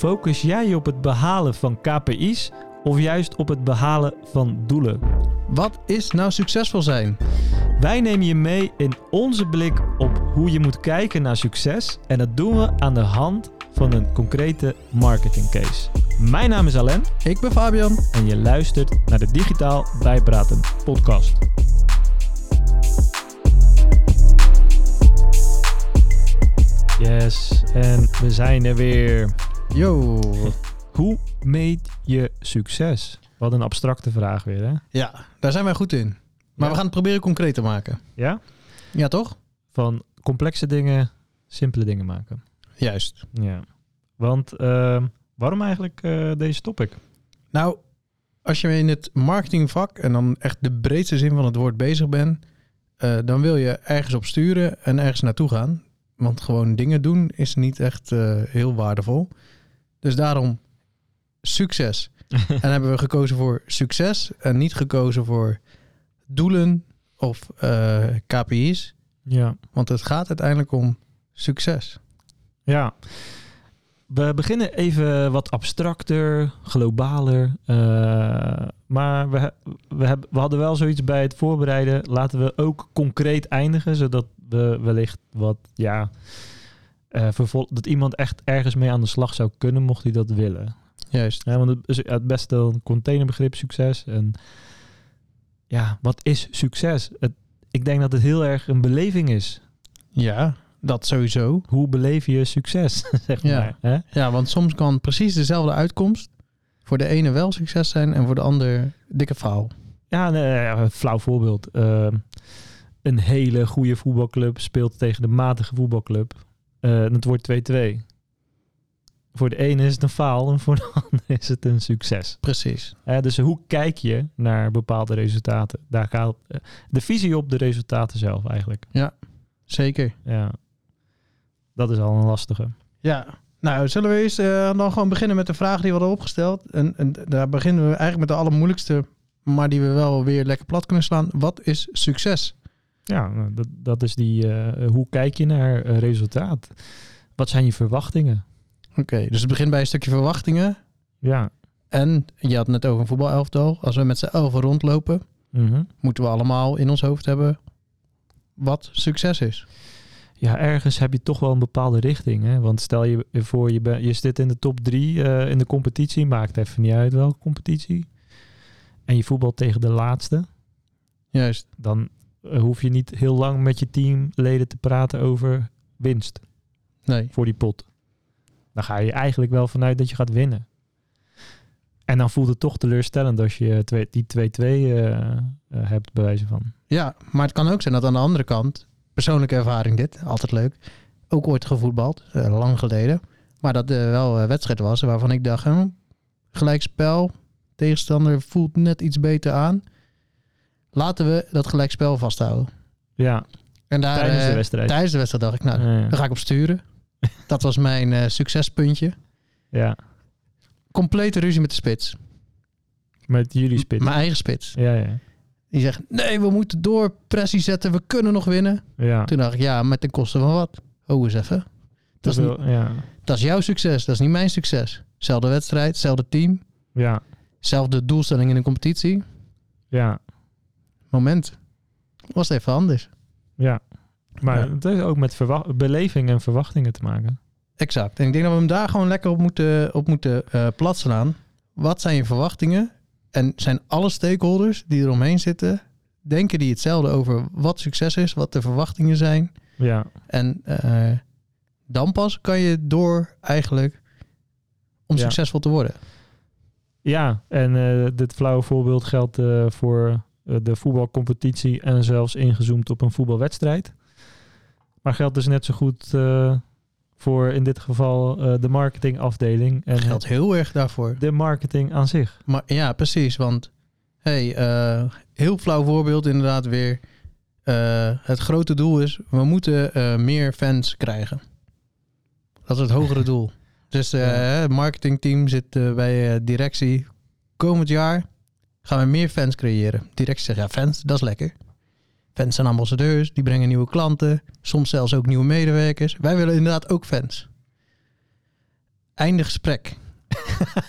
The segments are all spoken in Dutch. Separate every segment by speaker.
Speaker 1: Focus jij je op het behalen van KPI's of juist op het behalen van doelen?
Speaker 2: Wat is nou succesvol zijn?
Speaker 1: Wij nemen je mee in onze blik op hoe je moet kijken naar succes en dat doen we aan de hand van een concrete marketingcase. Mijn naam is Alain
Speaker 2: Ik ben Fabian.
Speaker 1: en je luistert naar de Digitaal Bijpraten podcast. Yes, en we zijn er weer.
Speaker 2: Yo.
Speaker 1: Hoe meet je succes? Wat een abstracte vraag weer, hè?
Speaker 2: Ja, daar zijn wij goed in. Maar
Speaker 1: Ja.
Speaker 2: we gaan het proberen concreet te maken.
Speaker 1: Ja?
Speaker 2: Ja, toch?
Speaker 1: Van complexe dingen simpele dingen maken.
Speaker 2: Juist.
Speaker 1: Ja. Want ehm, waarom eigenlijk eh, deze topic?
Speaker 2: Nou, als je in het marketingvak en dan echt de breedste zin van het woord bezig bent, eh, dan wil je ergens op sturen en ergens naartoe gaan. Want gewoon dingen doen is niet echt eh, heel waardevol. Dus daarom succes. en hebben we gekozen voor succes en niet gekozen voor doelen of eh, KPI's.
Speaker 1: Ja.
Speaker 2: Want het gaat uiteindelijk om succes.
Speaker 1: Ja. We beginnen even wat abstracter, globaler. eh, maar we, we, hebben, we hadden wel zoiets bij het voorbereiden. Laten we ook concreet eindigen, zodat we wellicht wat, ja, eh, dat iemand echt ergens mee aan de slag zou kunnen, mocht hij dat willen.
Speaker 2: Juist.
Speaker 1: Ja, want het is het beste een containerbegrip succes. En ja, wat is succes? Het, ik denk dat het heel erg een beleving is.
Speaker 2: Ja, dat sowieso.
Speaker 1: Hoe beleef je succes? zeg
Speaker 2: Ja.
Speaker 1: maar. Hè?
Speaker 2: Ja, want soms kan precies dezelfde uitkomst voor de ene wel succes zijn en voor de ander dikke faal.
Speaker 1: Ja, een flauw voorbeeld. Ehm, een hele goede voetbalclub speelt tegen de matige voetbalclub. Eh, het wordt 2-2. Voor de ene is het een faal en voor de ander is het een succes.
Speaker 2: Precies.
Speaker 1: Dus hoe kijk je naar bepaalde resultaten? Daar gaat eh, de visie op de resultaten zelf eigenlijk.
Speaker 2: Zeker.
Speaker 1: Ja, dat is al een lastige.
Speaker 2: Ja. Nou, zullen we eerst eh, dan gewoon beginnen met de vraag die we hadden opgesteld. En, en daar beginnen we eigenlijk met de allermoeilijkste, maar die we wel weer lekker plat kunnen slaan. Wat is succes?
Speaker 1: Ja, nou, dat, dat is die. eh, hoe kijk je naar eh, resultaat? Wat zijn je verwachtingen?
Speaker 2: Oké, dus het begint bij een stukje verwachtingen.
Speaker 1: Ja.
Speaker 2: En je had net over een voetbalelftal. Als we met z'n elfen rondlopen,
Speaker 1: mhm.
Speaker 2: moeten we allemaal in ons hoofd hebben wat succes is.
Speaker 1: Ja, ergens heb je toch wel een bepaalde richting. Hè? Want stel je voor, je, ben, je zit in de top drie eh, in de competitie. Maakt even niet uit welke competitie. En je voetbalt tegen de laatste.
Speaker 2: Juist.
Speaker 1: Dan hoef je niet heel lang met je teamleden te praten over winst
Speaker 2: Nee.
Speaker 1: voor die pot. Dan ga je eigenlijk wel vanuit dat je gaat winnen. En dan voelt het toch teleurstellend als je twee, die 2-2 eh, eh, hebt, bij wijze van.
Speaker 2: Ja, maar het kan ook zijn dat aan de andere kant, persoonlijke ervaring dit, altijd leuk, ook ooit gevoetbald, eh, lang geleden, maar dat er wel een wedstrijd was waarvan ik dacht, hm, gelijkspel, tegenstander voelt net iets beter aan. Laten we dat gelijkspel vasthouden.
Speaker 1: Ja,
Speaker 2: En daar,
Speaker 1: tijdens de
Speaker 2: eh,
Speaker 1: wedstrijd.
Speaker 2: tijdens de wedstrijd dacht ik, nou,
Speaker 1: Ja, ja.
Speaker 2: daar ga ik op sturen. Dat was mijn eh, succespuntje.
Speaker 1: ja,
Speaker 2: Complete ruzie met de spits.
Speaker 1: met jullie spits.
Speaker 2: Mijn eigen spits.
Speaker 1: Ja, ja.
Speaker 2: Die zegt, nee, we moeten door, pressie zetten, we kunnen nog winnen.
Speaker 1: Ja.
Speaker 2: Toen dacht ik, ja, met ten koste van wat? Oh, eens even. Dat is, niet,
Speaker 1: wel- ja.
Speaker 2: dat is jouw succes, dat is niet mijn succes. Zelfde wedstrijd, zelfde team,
Speaker 1: Ja,
Speaker 2: zelfde doelstelling in een competitie.
Speaker 1: ja,
Speaker 2: Moment. Was het even anders.
Speaker 1: ja. Maar
Speaker 2: Ja.
Speaker 1: het heeft ook met beleving en verwachtingen te maken.
Speaker 2: Exact. En ik denk dat we hem daar gewoon lekker op moeten, op moeten eh platslaan. Wat zijn je verwachtingen? En zijn alle stakeholders die eromheen zitten, denken die hetzelfde over wat succes is, wat de verwachtingen zijn?
Speaker 1: Ja,
Speaker 2: En eh, dan pas kan je door eigenlijk om
Speaker 1: Ja.
Speaker 2: succesvol te worden.
Speaker 1: ja. en eh, dit flauwe voorbeeld geldt voor de voetbalcompetitie en zelfs ingezoomd op een voetbalwedstrijd. Maar geldt dus net zo goed eh, voor in dit geval eh, de marketingafdeling en
Speaker 2: geldt heel erg daarvoor.
Speaker 1: de marketing aan zich.
Speaker 2: Maar ja, precies. Want hey, eh, heel flauw voorbeeld inderdaad weer. Eh, het grote doel is, we moeten eh, meer fans krijgen. Dat is het hogere doel. Dus eh, het marketingteam zit eh, bij eh, directie. Komend jaar gaan we meer fans creëren. Directie zegt, ja fans, dat is lekker. Fans zijn ambassadeurs, die brengen nieuwe klanten. Soms zelfs ook nieuwe medewerkers. Wij willen inderdaad ook fans. Einde gesprek.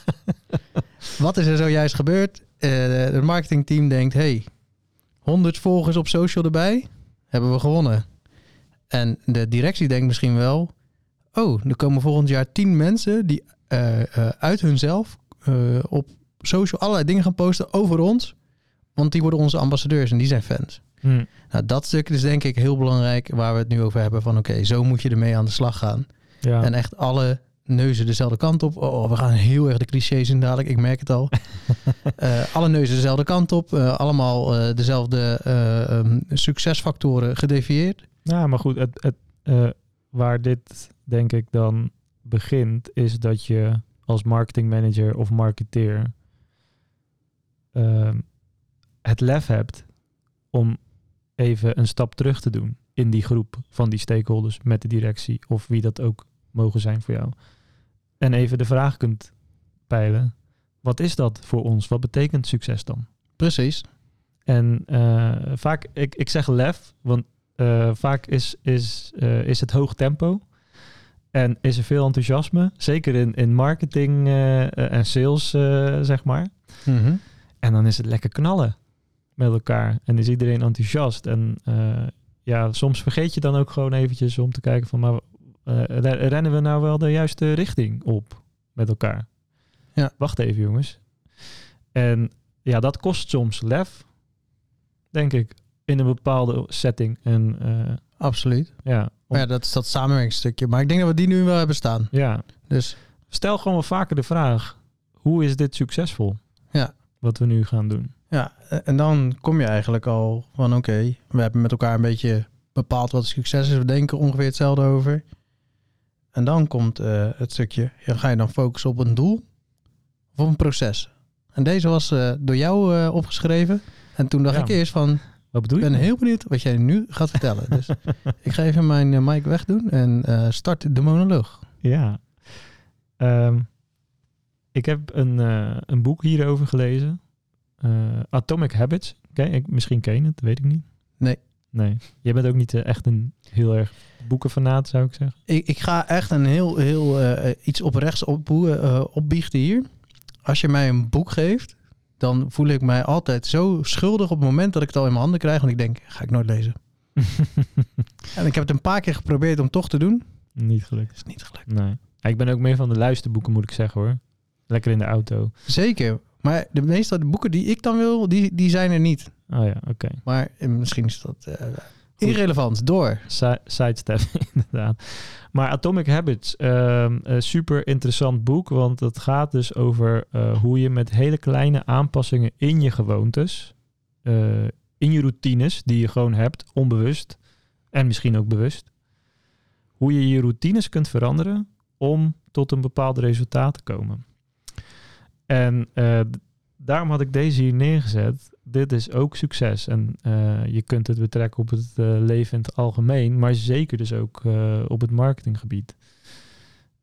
Speaker 2: Wat is er zojuist gebeurd? Eh, het marketingteam denkt, hey, 100 volgers op social erbij, hebben we gewonnen. En de directie denkt misschien wel, oh, er komen volgend jaar 10 mensen die eh, eh, uit hunzelf eh, op social allerlei dingen gaan posten over ons. Want die worden onze ambassadeurs en die zijn fans.
Speaker 1: Hm.
Speaker 2: Nou, dat stuk is denk ik heel belangrijk waar we het nu over hebben. Van oké, zo moet je ermee aan de slag gaan.
Speaker 1: Ja.
Speaker 2: En echt alle neuzen dezelfde kant op. Oh, we gaan heel erg de clichés in dadelijk. Ik merk het al. Eh, alle neuzen dezelfde kant op. eh, allemaal eh, dezelfde eh, ehm, succesfactoren gedefinieerd.
Speaker 1: Ja, maar goed, het, het, waar dit denk ik dan begint, is dat je als marketingmanager of marketeer ehm, het lef hebt om even een stap terug te doen in die groep van die stakeholders met de directie of wie dat ook mogen zijn voor jou. En even de vraag kunt peilen, wat is dat voor ons? Wat betekent succes dan?
Speaker 2: Precies.
Speaker 1: En eh, vaak, ik, ik zeg lef, want eh, vaak is, is, eh, is het hoog tempo. En is er veel enthousiasme, zeker in, in marketing en sales, zeg maar.
Speaker 2: Mhm.
Speaker 1: En dan is het lekker knallen met elkaar. En is iedereen enthousiast. En eh, ja, soms vergeet je dan ook gewoon eventjes om te kijken van... maar eh, re- rennen we nou wel de juiste richting op met elkaar?
Speaker 2: Ja.
Speaker 1: Wacht even jongens. En ja, dat kost soms lef, denk ik, in een bepaalde setting. En eh,
Speaker 2: Absoluut.
Speaker 1: ja, om-
Speaker 2: Maar ja, dat is dat samenwerkingsstukje. Maar ik denk dat we die nu wel hebben staan.
Speaker 1: ja,
Speaker 2: Dus
Speaker 1: stel gewoon wel vaker de vraag... hoe is dit succesvol? Wat we nu gaan doen.
Speaker 2: ja, en dan kom je eigenlijk al van oké, we hebben met elkaar een beetje bepaald wat succes is. We denken ongeveer hetzelfde over. En dan komt eh, het stukje, ja, ga je dan focussen op een doel of op een proces? En deze was eh, door jou eh, opgeschreven. En toen dacht
Speaker 1: Ja.
Speaker 2: ik eerst van,
Speaker 1: Wat bedoel
Speaker 2: ik
Speaker 1: je?
Speaker 2: ben heel benieuwd wat jij nu gaat vertellen. Dus ik ga even mijn eh, mic wegdoen en eh, start de monoloog.
Speaker 1: Ja. Ehm, ik heb een, eh, een boek hierover gelezen. Eh, Atomic Habits. Misschien ken je het, weet ik niet.
Speaker 2: Nee.
Speaker 1: Nee. Je bent ook niet eh, echt een heel erg boekenfanaat, zou ik zeggen.
Speaker 2: Ik, ik ga echt een heel, heel iets op rechts op, opbiechten hier. Als je mij een boek geeft, dan voel ik mij altijd zo schuldig op het moment dat ik het al in mijn handen krijg. Want ik denk, ga ik nooit lezen. En ik heb het een paar keer geprobeerd om toch te doen.
Speaker 1: niet gelukt.
Speaker 2: Is niet gelukt.
Speaker 1: Nee. Ja, Ik ben ook meer van de luisterboeken, moet ik zeggen hoor. Lekker in de auto.
Speaker 2: Zeker. Maar de meeste de boeken die ik dan wil, die, die zijn er niet.
Speaker 1: Oh ja, oké.
Speaker 2: Maar eh, misschien is dat eh, irrelevant. Door.
Speaker 1: Si- Sidestep, inderdaad. Maar Atomic Habits, een super interessant boek, want het gaat dus over hoe je met hele kleine aanpassingen in je gewoontes, in je routines die je gewoon hebt, onbewust en misschien ook bewust, hoe je je routines kunt veranderen om tot een bepaald resultaat te komen. En eh, daarom had ik deze hier neergezet. Dit is ook succes. En eh, je kunt het betrekken op het eh, leven in het algemeen, maar zeker dus ook op het marketinggebied.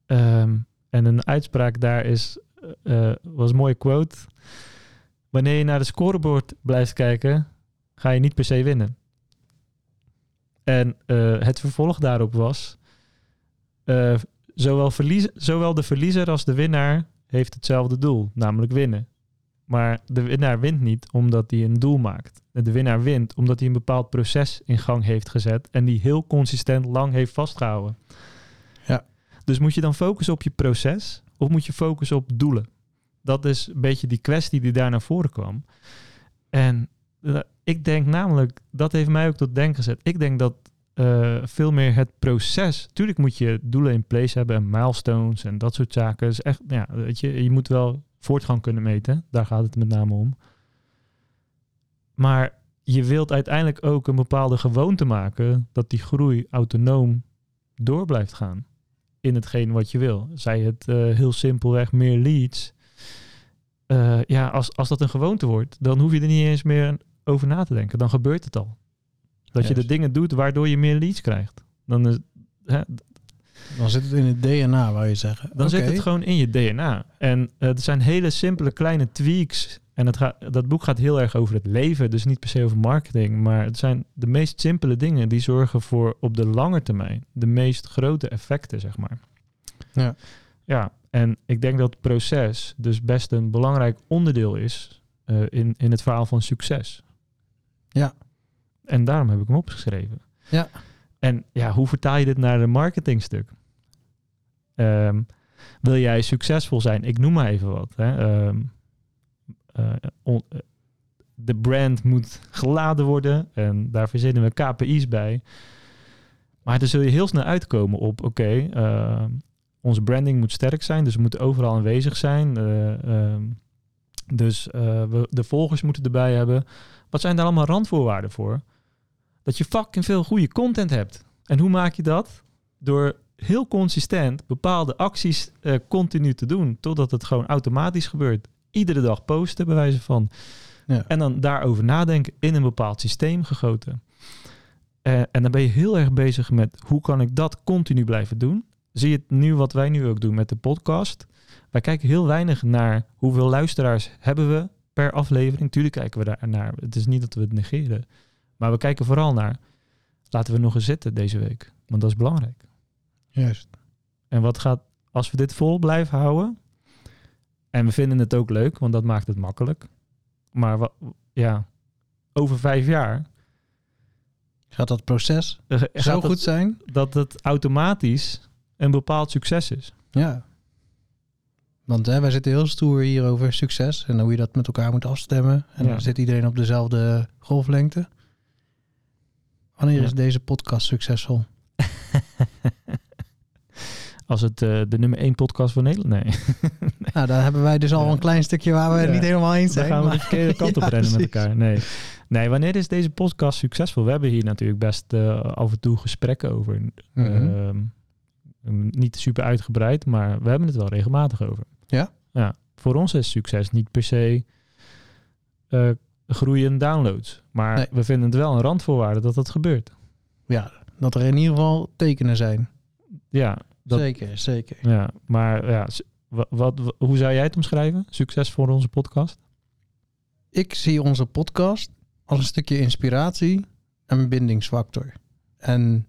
Speaker 1: Ehm, en een uitspraak daar is, was een mooie quote. Wanneer je naar de scorebord blijft kijken, ga je niet per se winnen. En het vervolg daarop was, zowel, zowel de verliezer als de winnaar heeft hetzelfde doel, namelijk winnen. Maar de winnaar wint niet omdat hij een doel maakt. De winnaar wint omdat hij een bepaald proces in gang heeft gezet en die heel consistent lang heeft vastgehouden.
Speaker 2: Ja.
Speaker 1: Dus moet je dan focussen op je proces of moet je focussen op doelen? Dat is een beetje die kwestie die daar naar voren kwam. En eh, ik denk namelijk, dat heeft mij ook tot denken gezet. Ik denk dat eh, veel meer het proces. Tuurlijk moet je doelen in place hebben en milestones en dat soort zaken. Dus echt, ja, weet je, je moet wel voortgang kunnen meten. Daar gaat het met name om. Maar je wilt uiteindelijk ook een bepaalde gewoonte maken dat die groei autonoom door blijft gaan in hetgeen wat je wil. Zij het eh, heel simpelweg meer leads. Eh, ja, als, als dat een gewoonte wordt, dan hoef je er niet eens meer over na te denken. Dan gebeurt het al. Dat je de dingen doet waardoor je meer leads krijgt. Dan, is, hè,
Speaker 2: Dan zit het in het DNA, wou je zeggen.
Speaker 1: dan zit het gewoon in je DNA. En eh, er zijn hele simpele kleine tweaks. En het gaat, dat boek gaat heel erg over het leven, dus niet per se over marketing. Maar het zijn de meest simpele dingen die zorgen voor op de lange termijn de meest grote effecten, zeg maar.
Speaker 2: Ja.
Speaker 1: Ja, en ik denk dat het proces dus best een belangrijk onderdeel is eh, in, in het verhaal van succes.
Speaker 2: Ja.
Speaker 1: En daarom heb ik hem opgeschreven.
Speaker 2: Ja.
Speaker 1: En ja, hoe vertaal je dit naar een marketingstuk? Ehm, wil jij succesvol zijn? Ik noem maar even wat. Hè. Ehm, eh, on- eh, de brand moet geladen worden en daar verzinnen we KPI's bij. Maar dan zul je heel snel uitkomen op, oké, ehm, onze branding moet sterk zijn, dus we moeten overal aanwezig zijn. Eh, dus we, de volgers moeten erbij hebben. Wat zijn daar allemaal randvoorwaarden voor? Dat je fucking veel goede content hebt. En hoe maak je dat? Door heel consistent bepaalde acties eh, continu te doen, totdat het gewoon automatisch gebeurt. Iedere dag posten, bij wijze van.
Speaker 2: Ja.
Speaker 1: En dan daarover nadenken in een bepaald systeem gegoten. Eh, en dan ben je heel erg bezig met hoe kan ik dat continu blijven doen. Zie je het nu wat wij nu ook doen met de podcast. Wij kijken heel weinig naar hoeveel luisteraars hebben we per aflevering. Tuurlijk kijken we daar naar. Het is niet dat we het negeren. Maar we kijken vooral naar, laten we nog eens zitten deze week. Want dat is belangrijk.
Speaker 2: Juist.
Speaker 1: En wat gaat, als we dit vol blijven houden, en we vinden het ook leuk, want dat maakt het makkelijk. Maar wat, ja, over vijf jaar
Speaker 2: Gaat dat proces zo goed
Speaker 1: het,
Speaker 2: zijn?
Speaker 1: dat het automatisch een bepaald succes is.
Speaker 2: Ja. Want hè, wij zitten heel stoer hier over succes en hoe je dat met elkaar moet afstemmen. En
Speaker 1: Ja.
Speaker 2: dan zit iedereen op dezelfde golflengte. Wanneer
Speaker 1: Ja.
Speaker 2: is deze podcast succesvol?
Speaker 1: Als het eh, de nummer één podcast van Nederland... Nee,
Speaker 2: Nou, daar hebben wij dus al
Speaker 1: Ja.
Speaker 2: een klein stukje waar we het
Speaker 1: Ja.
Speaker 2: niet helemaal eens
Speaker 1: dan
Speaker 2: zijn.
Speaker 1: gaan we de verkeerde kant op rennen met elkaar. Nee. nee, wanneer is deze podcast succesvol? We hebben hier natuurlijk best eh, af en toe gesprekken over. Ehm, niet super uitgebreid, maar we hebben het wel regelmatig over.
Speaker 2: Ja?
Speaker 1: Ja. Voor ons is succes niet per se groeien downloads. Maar
Speaker 2: Nee.
Speaker 1: we vinden het wel een randvoorwaarde dat dat gebeurt.
Speaker 2: ja, dat er in ieder geval tekenen zijn.
Speaker 1: Ja, dat,
Speaker 2: Zeker, zeker.
Speaker 1: ja maar ja, wat, wa- hoe zou jij het omschrijven? Succes voor onze podcast?
Speaker 2: Ik zie onze podcast als een stukje inspiratie en bindingsfactor. En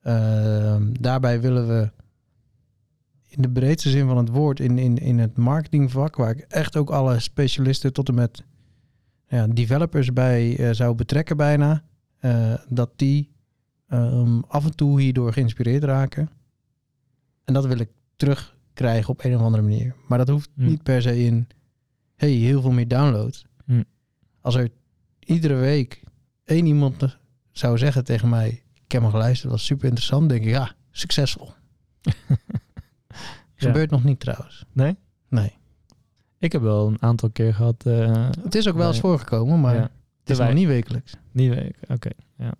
Speaker 2: ehm, daarbij willen we in de breedste zin van het woord, in, in, in het marketingvak, waar ik echt ook alle specialisten tot en met ja, developers bij eh, zou betrekken bijna, eh, dat die ehm, af en toe hierdoor geïnspireerd raken. En dat wil ik terugkrijgen op een of andere manier. Maar dat hoeft
Speaker 1: Hm.
Speaker 2: niet per se in hey, heel veel meer downloads.
Speaker 1: Hm.
Speaker 2: Als er iedere week één iemand zou zeggen tegen mij, ik heb hem geluisterd, dat was super interessant, denk ik, ja, succesvol.
Speaker 1: Ja.
Speaker 2: Gebeurt nog niet trouwens.
Speaker 1: Nee?
Speaker 2: Nee.
Speaker 1: Ik heb wel een aantal keer gehad. eh,
Speaker 2: Het is ook wel eens voorgekomen, maar
Speaker 1: ja,
Speaker 2: het is nog niet wekelijks.
Speaker 1: Niet week, oké. ja.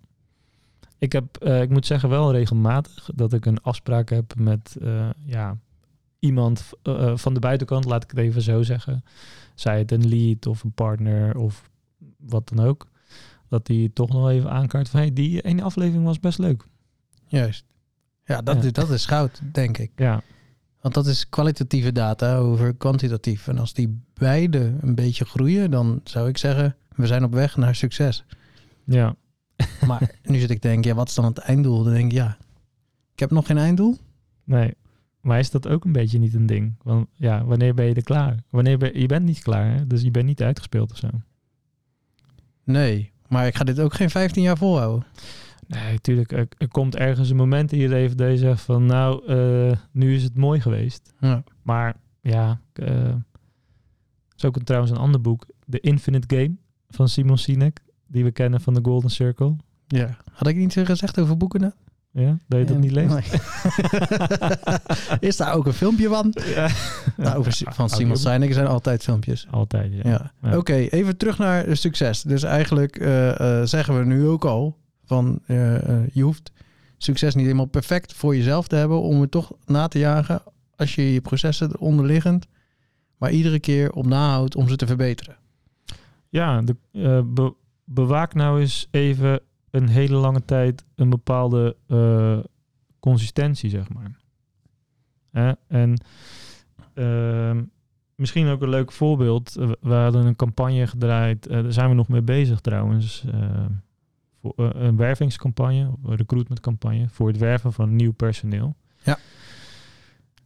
Speaker 1: Ik heb, eh, ik moet zeggen, wel regelmatig dat ik een afspraak heb met eh, ja, iemand van de buitenkant, laat ik het even zo zeggen. Zij het een lead of een partner of wat dan ook. Dat die toch nog even aankaart van, hey, die ene aflevering was best leuk.
Speaker 2: Juist. Ja, dat,
Speaker 1: Ja.
Speaker 2: Is, dat is goud, denk ik.
Speaker 1: Ja,
Speaker 2: Want dat is kwalitatieve data over kwantitatief. En als die beide een beetje groeien, dan zou ik zeggen, we zijn op weg naar succes.
Speaker 1: ja.
Speaker 2: Maar nu zit ik te denken, ja, wat is dan het einddoel? Dan denk ik, ja, ik heb nog geen einddoel.
Speaker 1: Nee. Maar is dat ook een beetje niet een ding? Want ja, wanneer ben je er klaar? Wanneer ben, je bent niet klaar, hè? dus je bent niet uitgespeeld of zo.
Speaker 2: Nee, maar ik ga dit ook geen 15 jaar volhouden.
Speaker 1: Nee, tuurlijk. Er, er komt ergens een moment in je leven dat je zegt van... nou, eh, nu is het mooi geweest.
Speaker 2: Ja.
Speaker 1: Maar ja, eh is ook een, trouwens een ander boek. The Infinite Game van Simon Sinek. Die we kennen van de Golden Circle.
Speaker 2: ja. Had ik iets gezegd over boeken? net?
Speaker 1: Ja, dat je dat niet leest?
Speaker 2: Nee. is daar ook een filmpje van?
Speaker 1: Ja.
Speaker 2: Nou, over, van Simon. Sinek zijn altijd filmpjes.
Speaker 1: Altijd, ja.
Speaker 2: Ja. Oké, even terug naar succes. Dus eigenlijk eh, zeggen we nu ook al van eh, eh, je hoeft succes niet helemaal perfect voor jezelf te hebben om het toch na te jagen als je je processen onderliggend, maar iedere keer op nahoudt om ze te verbeteren.
Speaker 1: Ja, de, eh, be- bewaak nou eens even een hele lange tijd een bepaalde consistentie, zeg maar. En ehm, misschien ook een leuk voorbeeld. We hadden een campagne gedraaid. daar zijn we nog mee bezig trouwens. Eh, voor, een wervingscampagne, een recruitmentcampagne voor het werven van nieuw personeel.
Speaker 2: Ja.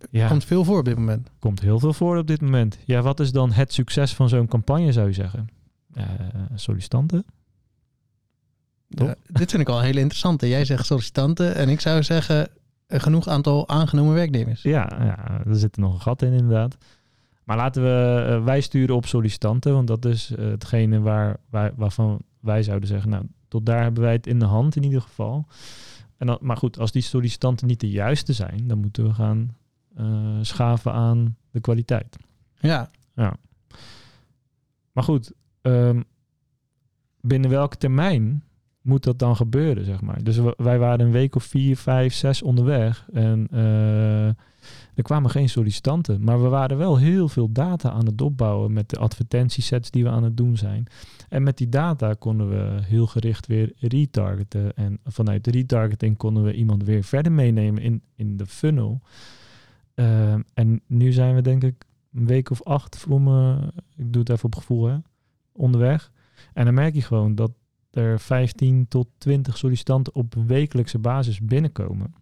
Speaker 1: Ja,
Speaker 2: Komt veel voor op dit moment.
Speaker 1: komt heel veel voor op dit moment. Ja, wat is dan het succes van zo'n campagne, zou je zeggen? Eh, sollicitanten?
Speaker 2: Ja, dit vind ik al heel interessant. Jij zegt sollicitanten en ik zou zeggen een genoeg aantal aangenomen werknemers.
Speaker 1: Ja, ja, er zit er nog een gat in inderdaad. Maar laten we, eh, wij sturen op sollicitanten, want dat is hetgene waar, wij, waarvan wij zouden zeggen, nou, tot daar hebben wij het in de hand in ieder geval. En dan, maar goed, als die sollicitanten niet de juiste zijn, dan moeten we gaan eh, schaven aan de kwaliteit.
Speaker 2: Ja,
Speaker 1: Maar goed, ehm, binnen welke termijn moet dat dan gebeuren, zeg maar? Dus wij waren een week of vier, vijf, zes onderweg en eh, er kwamen geen sollicitanten. Maar we waren wel heel veel data aan het opbouwen met de advertentiesets die we aan het doen zijn. En met die data konden we heel gericht weer retargeten. En vanuit de retargeting konden we iemand weer verder meenemen in, in de funnel. Ehm, en nu zijn we denk ik een week of acht voor me, ik doe het even op gevoel hè, onderweg. En dan merk je gewoon dat er 15 tot 20 sollicitanten op wekelijkse basis binnenkomen.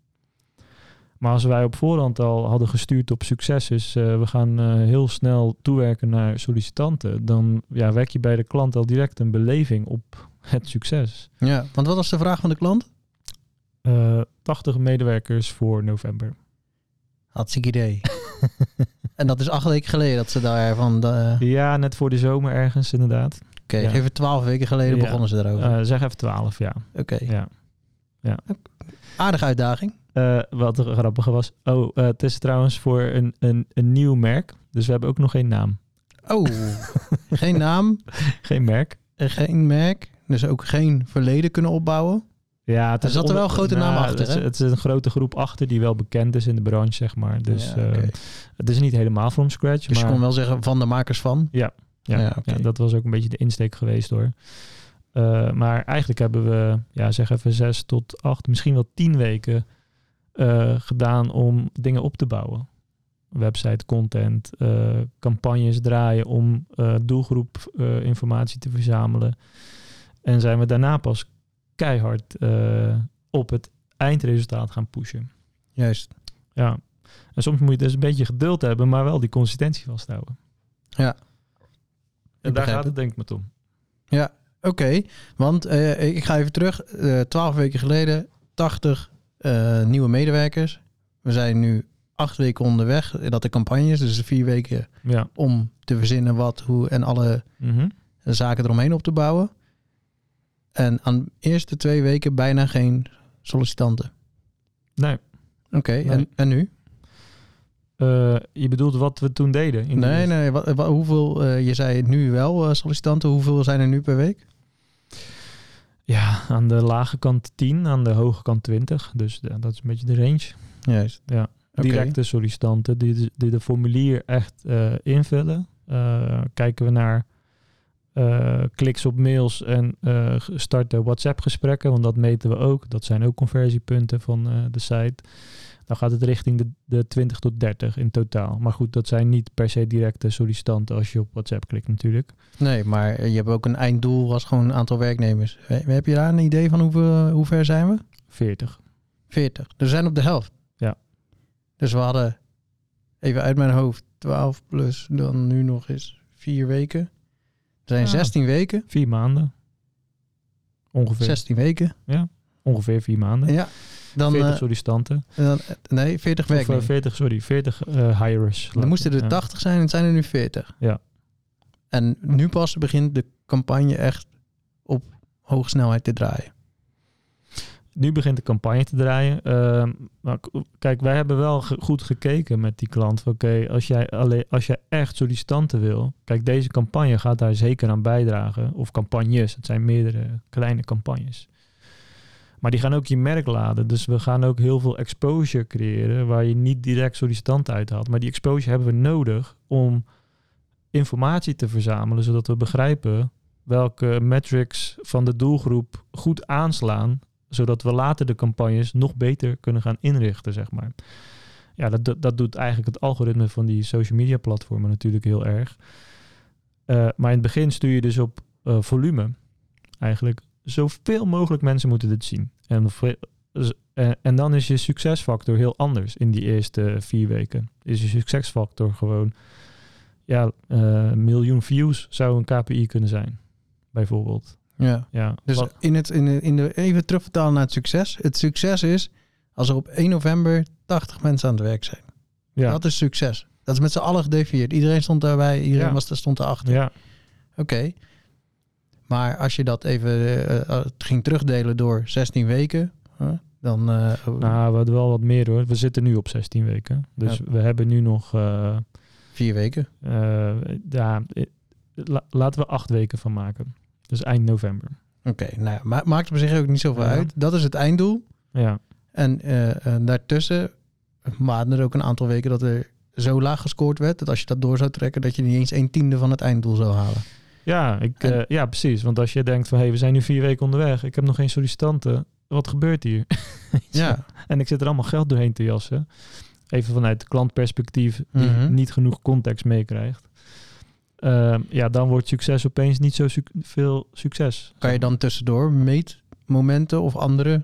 Speaker 1: Maar als wij op voorhand al hadden gestuurd op succes, eh, we gaan eh, heel snel toewerken naar sollicitanten, dan ja, wek je bij de klant al direct een beleving op het succes.
Speaker 2: ja. Want wat was de vraag van de klant?
Speaker 1: Eh 80 medewerkers voor november.
Speaker 2: Hartstikke idee. en dat is acht weken geleden dat ze daar van... De...
Speaker 1: Ja, net voor de zomer ergens inderdaad.
Speaker 2: Oké,
Speaker 1: Ja.
Speaker 2: even twaalf weken geleden
Speaker 1: Ja.
Speaker 2: begonnen ze erover.
Speaker 1: Eh, zeg even 12, ja.
Speaker 2: Oké,
Speaker 1: ja.
Speaker 2: aardige uitdaging.
Speaker 1: Eh, wat er grappige was. Oh, eh, het is trouwens voor een, een, een nieuw merk. Dus we hebben ook nog geen naam.
Speaker 2: Oh, geen naam,
Speaker 1: Geen merk.
Speaker 2: en geen merk. Dus ook geen verleden kunnen opbouwen.
Speaker 1: Ja, het
Speaker 2: Er zat er wel een grote naam achter,
Speaker 1: Het
Speaker 2: hè?
Speaker 1: het is een grote groep achter die wel bekend is in de branche, zeg maar. Dus
Speaker 2: Ja,
Speaker 1: het is niet helemaal from scratch.
Speaker 2: Dus je
Speaker 1: maar
Speaker 2: kon wel zeggen van de makers van.
Speaker 1: ja,
Speaker 2: ja,
Speaker 1: ja, dat was ook een beetje de insteek geweest hoor. Eh, maar eigenlijk hebben we, ja, zeg even zes tot acht, misschien wel tien weken eh, gedaan om dingen op te bouwen. Website, content, eh, campagnes draaien om doelgroep informatie te verzamelen. En zijn we daarna pas keihard op het eindresultaat gaan pushen.
Speaker 2: Juist.
Speaker 1: Ja. En soms moet je dus een beetje geduld hebben, maar wel die consistentie vasthouden.
Speaker 2: Ja.
Speaker 1: En daar
Speaker 2: begrijp
Speaker 1: gaat
Speaker 2: het.
Speaker 1: denk ik met om.
Speaker 2: Oké, want eh, ik ga even terug. Eh, Twaalf weken geleden, 80 eh, nieuwe medewerkers. We zijn nu acht weken onderweg. Dat de campagne is, dus vier weken
Speaker 1: Ja.
Speaker 2: om te verzinnen wat, hoe en alle
Speaker 1: Mhm.
Speaker 2: zaken eromheen op te bouwen. En aan de eerste twee weken bijna geen sollicitanten.
Speaker 1: Nee.
Speaker 2: Oké,
Speaker 1: Nee.
Speaker 2: en, en nu?
Speaker 1: Eh, je bedoelt wat we toen deden? in
Speaker 2: Nee, nee, wat, wat- hoeveel, eh, je zei nu wel eh, sollicitanten, hoeveel zijn er nu per week?
Speaker 1: Ja, aan de lage kant 10, aan de hoge kant 20. Dus ja, dat is een beetje de range.
Speaker 2: Juist.
Speaker 1: Ja. Directe sollicitanten die, de- die de formulier echt invullen. Kijken we naar kliks op mails en starten WhatsApp gesprekken, want dat meten we ook. Dat zijn ook conversiepunten van de site. Dan gaat het richting de, de 20 tot 30 in totaal. Maar goed, dat zijn niet per se directe sollicitanten als je op WhatsApp klikt natuurlijk.
Speaker 2: Nee, maar je hebt ook een einddoel, was gewoon een aantal werknemers. He- Heb je daar een idee van hoeveel, hoe ver zijn we?
Speaker 1: 40.
Speaker 2: 40. Dus we zijn op de helft.
Speaker 1: Ja.
Speaker 2: Dus we hadden, even uit mijn hoofd, 12 plus dan nu nog eens vier weken. Er zijn
Speaker 1: Ja.
Speaker 2: 16 weken.
Speaker 1: Vier maanden. Ongeveer.
Speaker 2: 16 weken.
Speaker 1: Ongeveer vier maanden.
Speaker 2: Ja. Dan,
Speaker 1: 40
Speaker 2: eh,
Speaker 1: sollicitanten.
Speaker 2: dan, nee, 40
Speaker 1: Of eh,
Speaker 2: werknemers.
Speaker 1: 40, sorry, 40 eh hirers.
Speaker 2: Dan moesten er
Speaker 1: Ja.
Speaker 2: 80 zijn en het zijn er nu 40.
Speaker 1: Ja.
Speaker 2: En nu pas begint de campagne echt op hoge snelheid te draaien.
Speaker 1: Nu begint de campagne te draaien. Ehm, kijk, wij hebben wel ge- goed gekeken met die klant. Oké, als jij alleen als jij echt sollicitanten wil. Kijk, deze campagne gaat daar zeker aan bijdragen. Of campagnes. Het zijn meerdere kleine campagnes. Maar die gaan ook je merk laden. Dus we gaan ook heel veel exposure creëren. Waar je niet direct sollicitanten uithaalt. Maar die exposure hebben we nodig om informatie te verzamelen. Zodat we begrijpen welke metrics van de doelgroep goed aanslaan zodat we later de campagnes nog beter kunnen gaan inrichten, zeg maar. Ja, dat, dat, dat doet eigenlijk het algoritme van die social media platformen natuurlijk heel erg. Eh, maar in het begin stuur je dus op eh, volume. Eigenlijk zoveel mogelijk mensen moeten dit zien. En z- En, dan is je succesfactor heel anders in die eerste vier weken. Is je succesfactor gewoon, ja, eh, miljoen views zou een KPI kunnen zijn, bijvoorbeeld.
Speaker 2: Ja.
Speaker 1: Ja,
Speaker 2: Dus
Speaker 1: wat-
Speaker 2: in het, in de, in de, even terugvertalen naar het succes. Het succes is als er op 1 november 80 mensen aan het werk zijn.
Speaker 1: ja,
Speaker 2: Dat is succes. Dat is met z'n allen gedefinieerd. Iedereen stond daarbij, iedereen
Speaker 1: Ja.
Speaker 2: was, er stond erachter.
Speaker 1: ja,
Speaker 2: Oké. Maar als je dat even het ging terugdelen door 16 weken, huh, dan... eh,
Speaker 1: nou, we hadden wel wat meer hoor. We zitten nu op 16 weken. Dus
Speaker 2: Ja.
Speaker 1: we hebben nu nog,
Speaker 2: vier weken.
Speaker 1: ja, la- laten we acht weken van maken. Dus eind november.
Speaker 2: Oké, nou ja, ma- maakt op zich ook niet zoveel
Speaker 1: Ja.
Speaker 2: uit. Dat is het einddoel.
Speaker 1: Ja,
Speaker 2: En daartussen waren er ook een aantal weken dat er zo laag gescoord werd... dat als je dat door zou trekken, dat je niet eens een tiende van het einddoel zou halen.
Speaker 1: Ja, ik,
Speaker 2: En-
Speaker 1: eh, ja precies. Want als je denkt van, hé, hey, we zijn nu vier weken onderweg. Ik heb nog geen sollicitanten. Wat gebeurt hier?
Speaker 2: Ja,
Speaker 1: En ik zit er allemaal geld doorheen te jassen. Even vanuit de klantperspectief die
Speaker 2: Mhm.
Speaker 1: niet genoeg context meekrijgt. Ehm, ja, dan wordt succes opeens niet zo suc- veel succes.
Speaker 2: kan je dan tussendoor meetmomenten of andere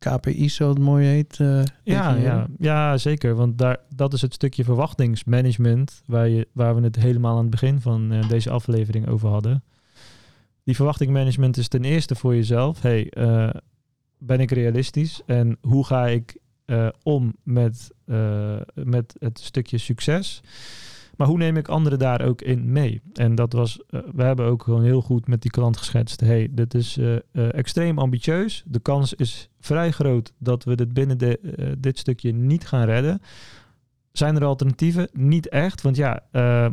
Speaker 2: KPI's, zoals het mooi heet... eh,
Speaker 1: Ja, ja, ja, zeker. Want daar, dat is het stukje verwachtingsmanagement waar, je, waar we het helemaal aan het begin van eh, deze aflevering over hadden. Die verwachtingsmanagement is ten eerste voor jezelf. Hey, eh, ben ik realistisch? En hoe ga ik om met, met het stukje succes? Maar hoe neem ik anderen daar ook in mee? En dat was, eh, we hebben ook gewoon heel goed met die klant geschetst. Hey, dit is eh, eh, extreem ambitieus. De kans is vrij groot dat we dit binnen de, dit stukje niet gaan redden. Zijn er alternatieven? Niet echt, want ja, eh,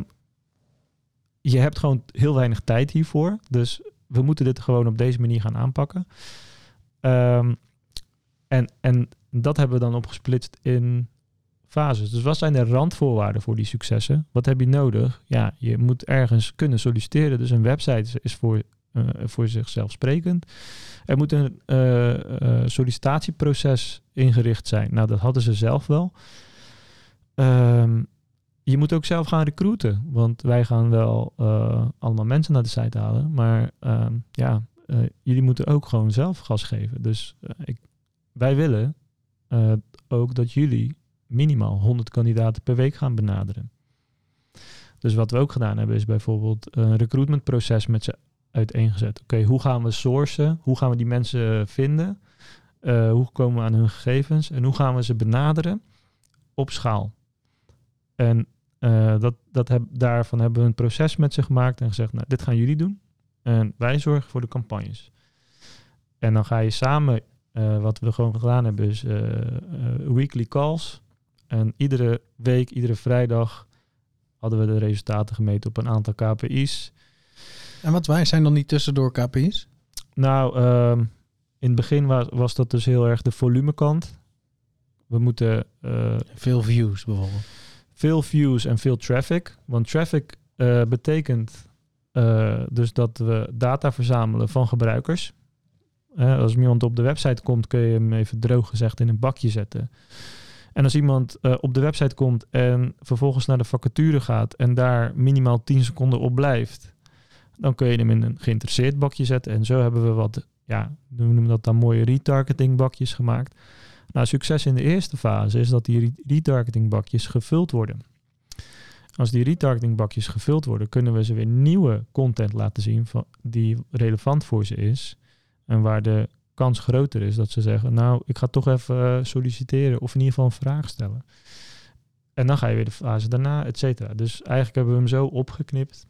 Speaker 1: je hebt gewoon heel weinig tijd hiervoor. Dus we moeten dit gewoon op deze manier gaan aanpakken. Ehm, en, en dat hebben we dan opgesplitst in fases. Dus wat zijn de randvoorwaarden voor die successen? Wat heb je nodig? Ja, je moet ergens kunnen solliciteren. Dus een website is, voor, eh, voor zichzelf sprekend. Er moet een eh, eh, sollicitatieproces ingericht zijn. Nou, dat hadden ze zelf wel. Ehm, je moet ook zelf gaan recruiten. Want wij gaan wel allemaal mensen naar de site halen. Maar ehm, ja, jullie moeten ook gewoon zelf gas geven. Dus ik, wij willen ook dat jullie minimaal 100 kandidaten per week gaan benaderen. Dus wat we ook gedaan hebben is bijvoorbeeld een recruitmentproces met ze uiteengezet. Oké, hoe gaan we sourcen? Hoe gaan we die mensen vinden? Eh, hoe komen we aan hun gegevens? En hoe gaan we ze benaderen op schaal? En eh, dat, dat daarvan hebben we een proces met ze gemaakt en gezegd, nou, dit gaan jullie doen. En wij zorgen voor de campagnes. En dan ga je samen, eh, wat we gewoon gedaan hebben, is weekly calls. En iedere week, iedere vrijdag hadden we de resultaten gemeten op een aantal KPI's.
Speaker 2: En wat wij zijn dan die tussendoor KPI's?
Speaker 1: Nou, ehm, in het begin was, was dat dus heel erg de volumekant. We moeten eh,
Speaker 2: Veel views bijvoorbeeld.
Speaker 1: veel views en veel traffic. Want traffic eh, betekent eh, dus dat we data verzamelen van gebruikers. Als iemand op de website komt, kun je hem even droog gezegd in een bakje zetten. En als iemand eh, op de website komt en vervolgens naar de vacature gaat en daar minimaal 10 seconden op blijft, dan kun je hem in een geïnteresseerd bakje zetten. En zo hebben we wat, ja, we dat dan mooie retargeting bakjes gemaakt. Nou, succes in de eerste fase is dat die re- retargeting bakjes gevuld worden. Als die retargeting bakjes gevuld worden, kunnen we ze weer nieuwe content laten zien van, die relevant voor ze is. En waar de kans groter is dat ze zeggen, nou, ik ga toch even eh, solliciteren of in ieder geval een vraag stellen. En dan ga je weer de fase daarna, et cetera. Dus eigenlijk hebben we hem zo opgeknipt.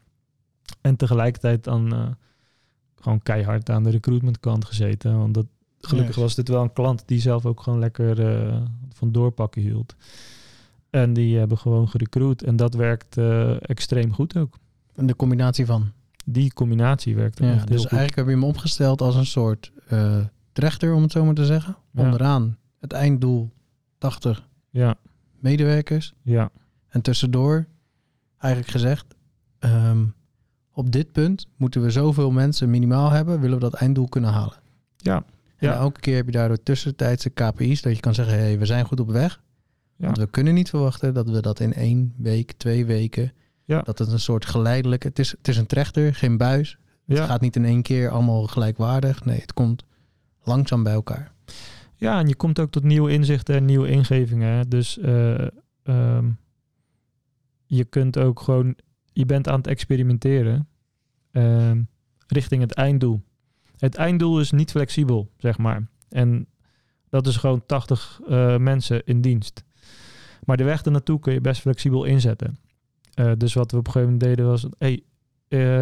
Speaker 1: En tegelijkertijd dan eh, gewoon keihard aan de recruitmentkant gezeten. Want dat, gelukkig was dit wel een klant die zelf ook gewoon lekker eh, van doorpakken hield. En die hebben gewoon gerecruit. En dat werkt extreem goed ook.
Speaker 2: En de combinatie van.
Speaker 1: Die combinatie werkt
Speaker 2: Ja, dus eigenlijk heb je hem opgesteld als een soort trechter, om het zo maar te zeggen.
Speaker 1: Ja.
Speaker 2: Onderaan het einddoel 80
Speaker 1: Ja,
Speaker 2: medewerkers.
Speaker 1: ja,
Speaker 2: En tussendoor, eigenlijk gezegd, ehm, op dit punt moeten we zoveel mensen minimaal hebben, willen we dat einddoel kunnen halen.
Speaker 1: ja,
Speaker 2: En
Speaker 1: Ja.
Speaker 2: elke keer heb je daardoor tussentijdse KPI's, dat je kan zeggen, hé, hey, we zijn goed op weg.
Speaker 1: ja.
Speaker 2: Want we kunnen niet verwachten dat we dat in één week, twee weken,
Speaker 1: Ja.
Speaker 2: dat het een soort geleidelijk, het is, het is een trechter, geen buis.
Speaker 1: ja.
Speaker 2: Het gaat niet in één keer allemaal gelijkwaardig. Nee, het komt langzaam bij elkaar.
Speaker 1: Ja, en je komt ook tot nieuwe inzichten en nieuwe ingevingen. Dus eh, ehm, je kunt ook gewoon, je bent aan het experimenteren ehm, richting het einddoel. Het einddoel is niet flexibel, zeg maar. En dat is gewoon 80 eh, mensen in dienst. Maar de weg ernaartoe kun je best flexibel inzetten. Eh, dus wat we op een gegeven moment deden was... Hey,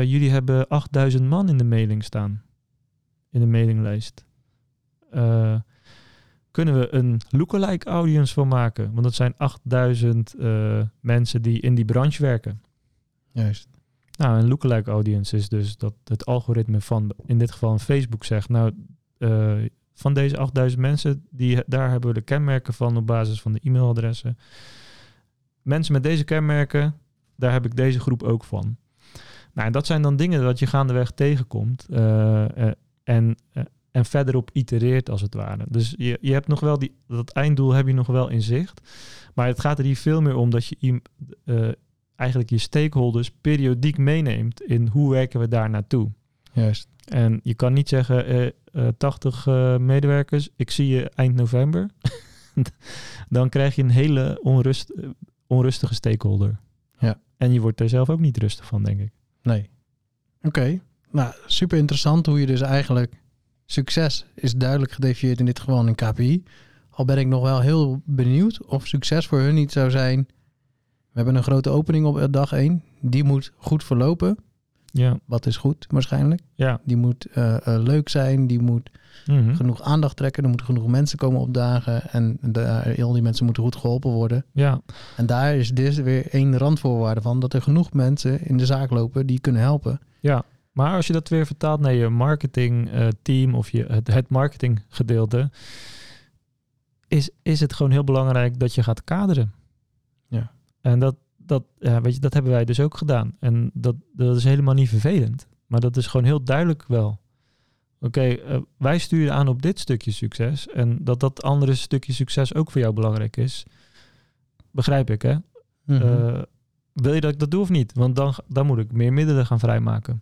Speaker 1: jullie hebben 8000 man in de mailing staan. In de mailinglijst. Eh, kunnen we een lookalike audience van maken? Want dat zijn 8000 eh, mensen die in die branche werken.
Speaker 2: Juist.
Speaker 1: Nou, een lookalike audience is dus dat het algoritme van, in dit geval een Facebook zegt... Nou, eh, van deze 8000 mensen, die, daar hebben we de kenmerken van op basis van de e-mailadressen. Mensen met deze kenmerken, daar heb ik deze groep ook van. Nou, en dat zijn dan dingen dat je gaandeweg tegenkomt en, en verderop itereert als het ware. Dus je, je hebt nog wel die, dat einddoel heb je nog wel in zicht. Maar het gaat er hier veel meer om dat je eh, eigenlijk je stakeholders periodiek meeneemt in hoe werken we daar naartoe.
Speaker 2: Juist.
Speaker 1: En je kan niet zeggen, eh, eh, 80 eh, medewerkers, ik zie je eind november. Dan krijg je een hele onrust, onrustige stakeholder.
Speaker 2: Ja.
Speaker 1: En je wordt er zelf ook niet rustig van, denk ik.
Speaker 2: Nee. Oké. Nou, super interessant hoe je dus eigenlijk... Succes is duidelijk gedefinieerd in dit geval in KPI. Al ben ik nog wel heel benieuwd of succes voor hun niet zou zijn... We hebben een grote opening op eh, dag 1. Die moet goed verlopen.
Speaker 1: Ja,
Speaker 2: Wat is goed waarschijnlijk.
Speaker 1: ja.
Speaker 2: Die moet eh, eh, leuk zijn. Die moet
Speaker 1: Mhm.
Speaker 2: genoeg aandacht trekken. Er moeten genoeg mensen komen opdagen. En daar, al die mensen moeten goed geholpen worden.
Speaker 1: ja.
Speaker 2: En daar is dit weer één randvoorwaarde van. Dat er genoeg mensen in de zaak lopen die kunnen helpen.
Speaker 1: ja. Maar als je dat weer vertaalt naar je marketingteam of je, het, het marketinggedeelte, is, is het gewoon heel belangrijk dat je gaat kaderen.
Speaker 2: Ja.
Speaker 1: En dat, dat, ja, weet je, dat hebben wij dus ook gedaan. En dat, dat is helemaal niet vervelend. Maar dat is gewoon heel duidelijk wel. Oké, eh, wij sturen aan op dit stukje succes. En dat dat andere stukje succes ook voor jou belangrijk is. Begrijp ik, hè?
Speaker 2: Mhm.
Speaker 1: Eh, wil je dat ik dat doe of niet? Want dan, dan moet ik meer middelen gaan vrijmaken.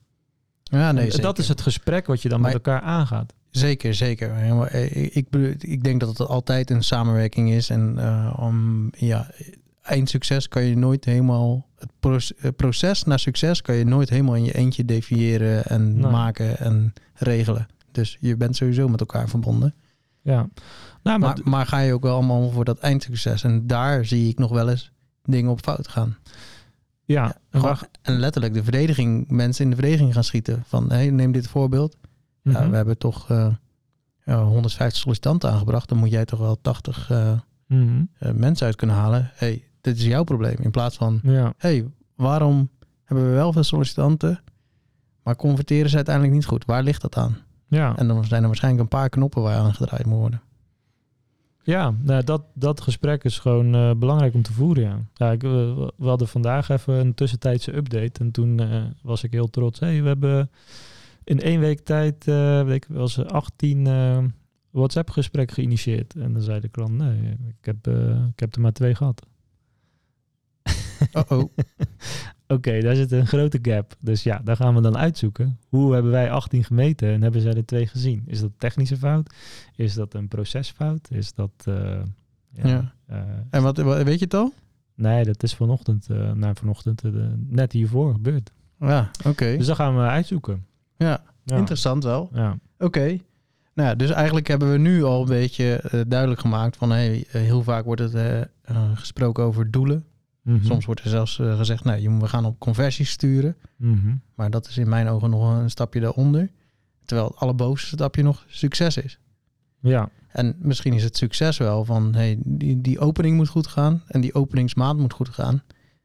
Speaker 2: Ja, nee, zeker.
Speaker 1: dat is het gesprek wat je dan
Speaker 2: Maar-
Speaker 1: met elkaar aangaat.
Speaker 2: Zeker, zeker. Eh, Ik, ik denk dat het altijd een samenwerking is. En eh, om ja, eindsucces kan je nooit helemaal. Het proces, naar succes kan je nooit helemaal in je eentje definiëren en maken en regelen. Dus je bent sowieso met elkaar verbonden.
Speaker 1: Ja. Nou, maar,
Speaker 2: Maar, maar ga je ook wel allemaal voor dat eindsucces. En daar zie ik nog wel eens dingen op fout gaan.
Speaker 1: Ja,
Speaker 2: Gewoon- en letterlijk de verdediging, mensen in de verdediging gaan schieten. Van hey, neem dit voorbeeld. Ja,
Speaker 1: Mhm.
Speaker 2: we hebben toch eh, ja, 150 sollicitanten aangebracht. Dan moet jij toch wel 80 eh,
Speaker 1: Mhm.
Speaker 2: eh, mensen uit kunnen halen. hey, dit is jouw probleem. In plaats van,
Speaker 1: ja.
Speaker 2: hey, waarom hebben we wel veel sollicitanten, maar converteren ze uiteindelijk niet goed? Waar ligt dat aan?
Speaker 1: Ja,
Speaker 2: En dan zijn er waarschijnlijk een paar knoppen waar aan gedraaid moet worden.
Speaker 1: Ja nou, dat, dat gesprek is gewoon eh, belangrijk om te voeren. Ja. Ja, ik, we hadden vandaag even een tussentijdse update. En toen eh, was ik heel trots. Hey, we hebben in één week tijd eh weet ik, wel eens 18 eh, WhatsApp-gesprekken geïnitieerd. En dan zei de klant, nee, ik heb, ik heb er maar twee gehad.
Speaker 2: Oh-oh.
Speaker 1: Oké, daar zit een grote gap. Dus ja, daar gaan we dan uitzoeken. Hoe hebben wij 18 gemeten en hebben zij er twee gezien? Is dat een technische fout? Is dat een procesfout? Is dat... eh,
Speaker 2: Ja.
Speaker 1: eh,
Speaker 2: en wat, weet je het al?
Speaker 1: nee, dat is vanochtend, eh naar vanochtend, net hiervoor gebeurd.
Speaker 2: Ja, oké.
Speaker 1: Dus dat gaan we uitzoeken.
Speaker 2: Ja,
Speaker 1: Ja.
Speaker 2: interessant wel.
Speaker 1: Ja.
Speaker 2: Oké. Nou dus eigenlijk hebben we nu al een beetje duidelijk gemaakt van hey, heel vaak wordt het gesproken over doelen.
Speaker 1: Mhm.
Speaker 2: Soms wordt er zelfs eh, gezegd, nou, je- we gaan op conversies sturen.
Speaker 1: Mhm.
Speaker 2: Maar dat is in mijn ogen nog een stapje daaronder. Terwijl het allerbovenste stapje nog succes is.
Speaker 1: Ja,
Speaker 2: En misschien is het succes wel van hey, die, die opening moet goed gaan en die openingsmaand moet goed gaan.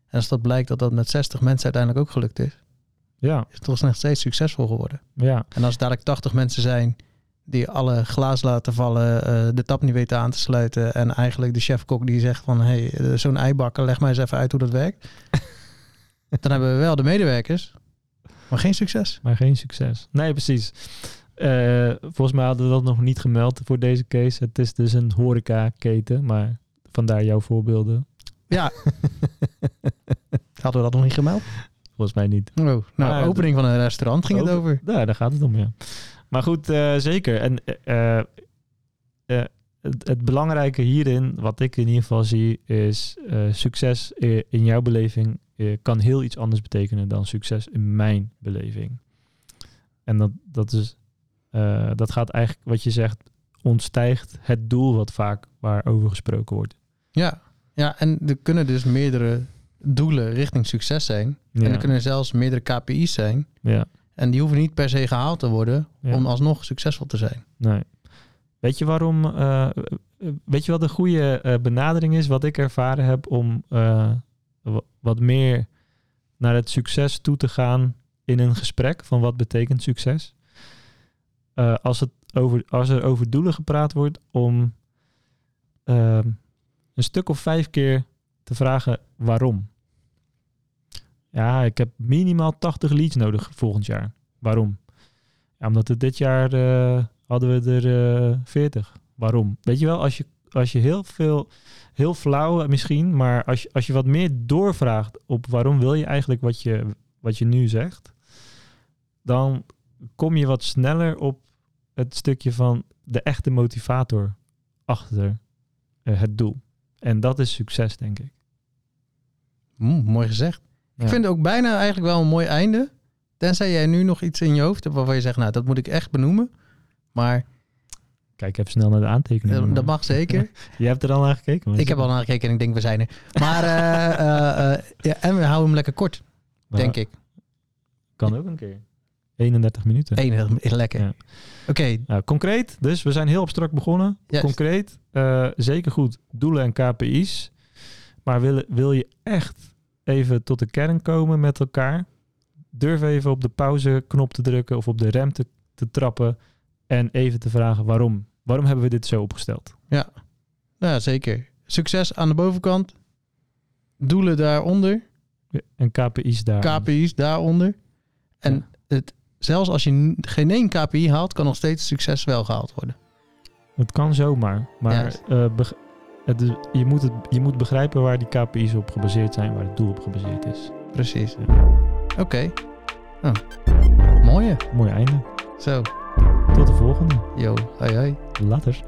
Speaker 2: En als dat blijkt dat dat met 60 mensen uiteindelijk ook gelukt is,
Speaker 1: ja,
Speaker 2: is het toch nog steeds succesvol geworden.
Speaker 1: ja,
Speaker 2: En als dadelijk 80 mensen zijn die alle glaas laten vallen, eh, de tap niet weten aan te sluiten en eigenlijk de chefkok die zegt van hey, eh, zo'n eibakker, leg mij eens even uit hoe dat werkt. dan hebben we wel de medewerkers, maar geen succes.
Speaker 1: maar geen succes. Nee, precies. Eh, volgens mij hadden we dat nog niet gemeld voor deze case. Het is dus een horecaketen, maar vandaar jouw voorbeelden.
Speaker 2: Ja. Hadden we dat nog niet gemeld?
Speaker 1: Volgens mij niet.
Speaker 2: Oh, nou,
Speaker 1: Maar
Speaker 2: opening van een restaurant ging het over.
Speaker 1: Ja, daar gaat het om, ja. Maar goed, eh, zeker. En eh, eh, het, het belangrijke hierin, wat ik in ieder geval zie, is succes in jouw beleving kan heel iets anders betekenen dan succes in mijn beleving. En dat, dat, is, dat gaat eigenlijk, wat je zegt, ontstijgt het doel wat vaak waarover gesproken wordt.
Speaker 2: Ja. ja, en er kunnen dus meerdere doelen richting succes zijn.
Speaker 1: Ja,
Speaker 2: En er kunnen zelfs meerdere KPI's zijn.
Speaker 1: ja,
Speaker 2: En die hoeven niet per se gehaald te worden
Speaker 1: Ja.
Speaker 2: om alsnog succesvol te zijn.
Speaker 1: nee. Weet je waarom, eh, weet je wat de goede eh, benadering is, wat ik ervaren heb om eh, wa- wat meer naar het succes toe te gaan in een gesprek van wat betekent succes? Als, het over, als er over doelen gepraat wordt, om ehm, een stuk of vijf keer te vragen waarom. Ja, ik heb minimaal 80 leads nodig volgend jaar. Waarom? Ja, omdat het dit jaar eh, hadden we er eh 40. Waarom? Weet je wel, als je, als je heel veel, heel flauw misschien, maar als je, als je wat meer doorvraagt op waarom wil je eigenlijk wat je, wat je nu zegt, dan kom je wat sneller op het stukje van de echte motivator achter eh, het doel. En dat is succes, denk ik.
Speaker 2: Mm, mooi gezegd.
Speaker 1: Ja.
Speaker 2: Ik vind het ook bijna eigenlijk wel een mooi einde. Tenzij jij nu nog iets in je hoofd hebt waarvan je zegt, nou, dat moet ik echt benoemen. Maar
Speaker 1: Kijk even snel naar de aantekeningen.
Speaker 2: dat mag zeker.
Speaker 1: Je hebt er al naar gekeken.
Speaker 2: ik heb al naar gekeken en ik denk, we zijn er. Maar, eh, ja, en we houden hem lekker kort,
Speaker 1: Maar
Speaker 2: denk ik.
Speaker 1: Kan ook een keer. 31 minuten.
Speaker 2: Enig, lekker.
Speaker 1: Ja.
Speaker 2: Oké,
Speaker 1: Nou, concreet, dus we zijn heel abstract begonnen.
Speaker 2: Juist.
Speaker 1: Concreet, zeker goed, doelen en KPI's. Maar wil, wil je echt even tot de kern komen met elkaar? Durf even op de pauzeknop te drukken of op de rem te, te trappen. En even te vragen waarom. Waarom hebben we dit zo opgesteld?
Speaker 2: ja, zeker. Succes aan de bovenkant. Doelen daaronder.
Speaker 1: En KPI's daar.
Speaker 2: KPI's daaronder. En
Speaker 1: Ja.
Speaker 2: het, zelfs als je geen één KPI haalt, kan nog steeds succes wel gehaald worden.
Speaker 1: Het kan zomaar. Maar
Speaker 2: Juist.
Speaker 1: eh, het is- je, moet het, je moet begrijpen waar die KPI's op gebaseerd zijn. Waar het doel op gebaseerd is.
Speaker 2: Precies.
Speaker 1: Ja.
Speaker 2: Oké. Nou, mooie.
Speaker 1: Mooi einde.
Speaker 2: Zo,
Speaker 1: Tot de volgende.
Speaker 2: yo, hoi hoi.
Speaker 1: Later.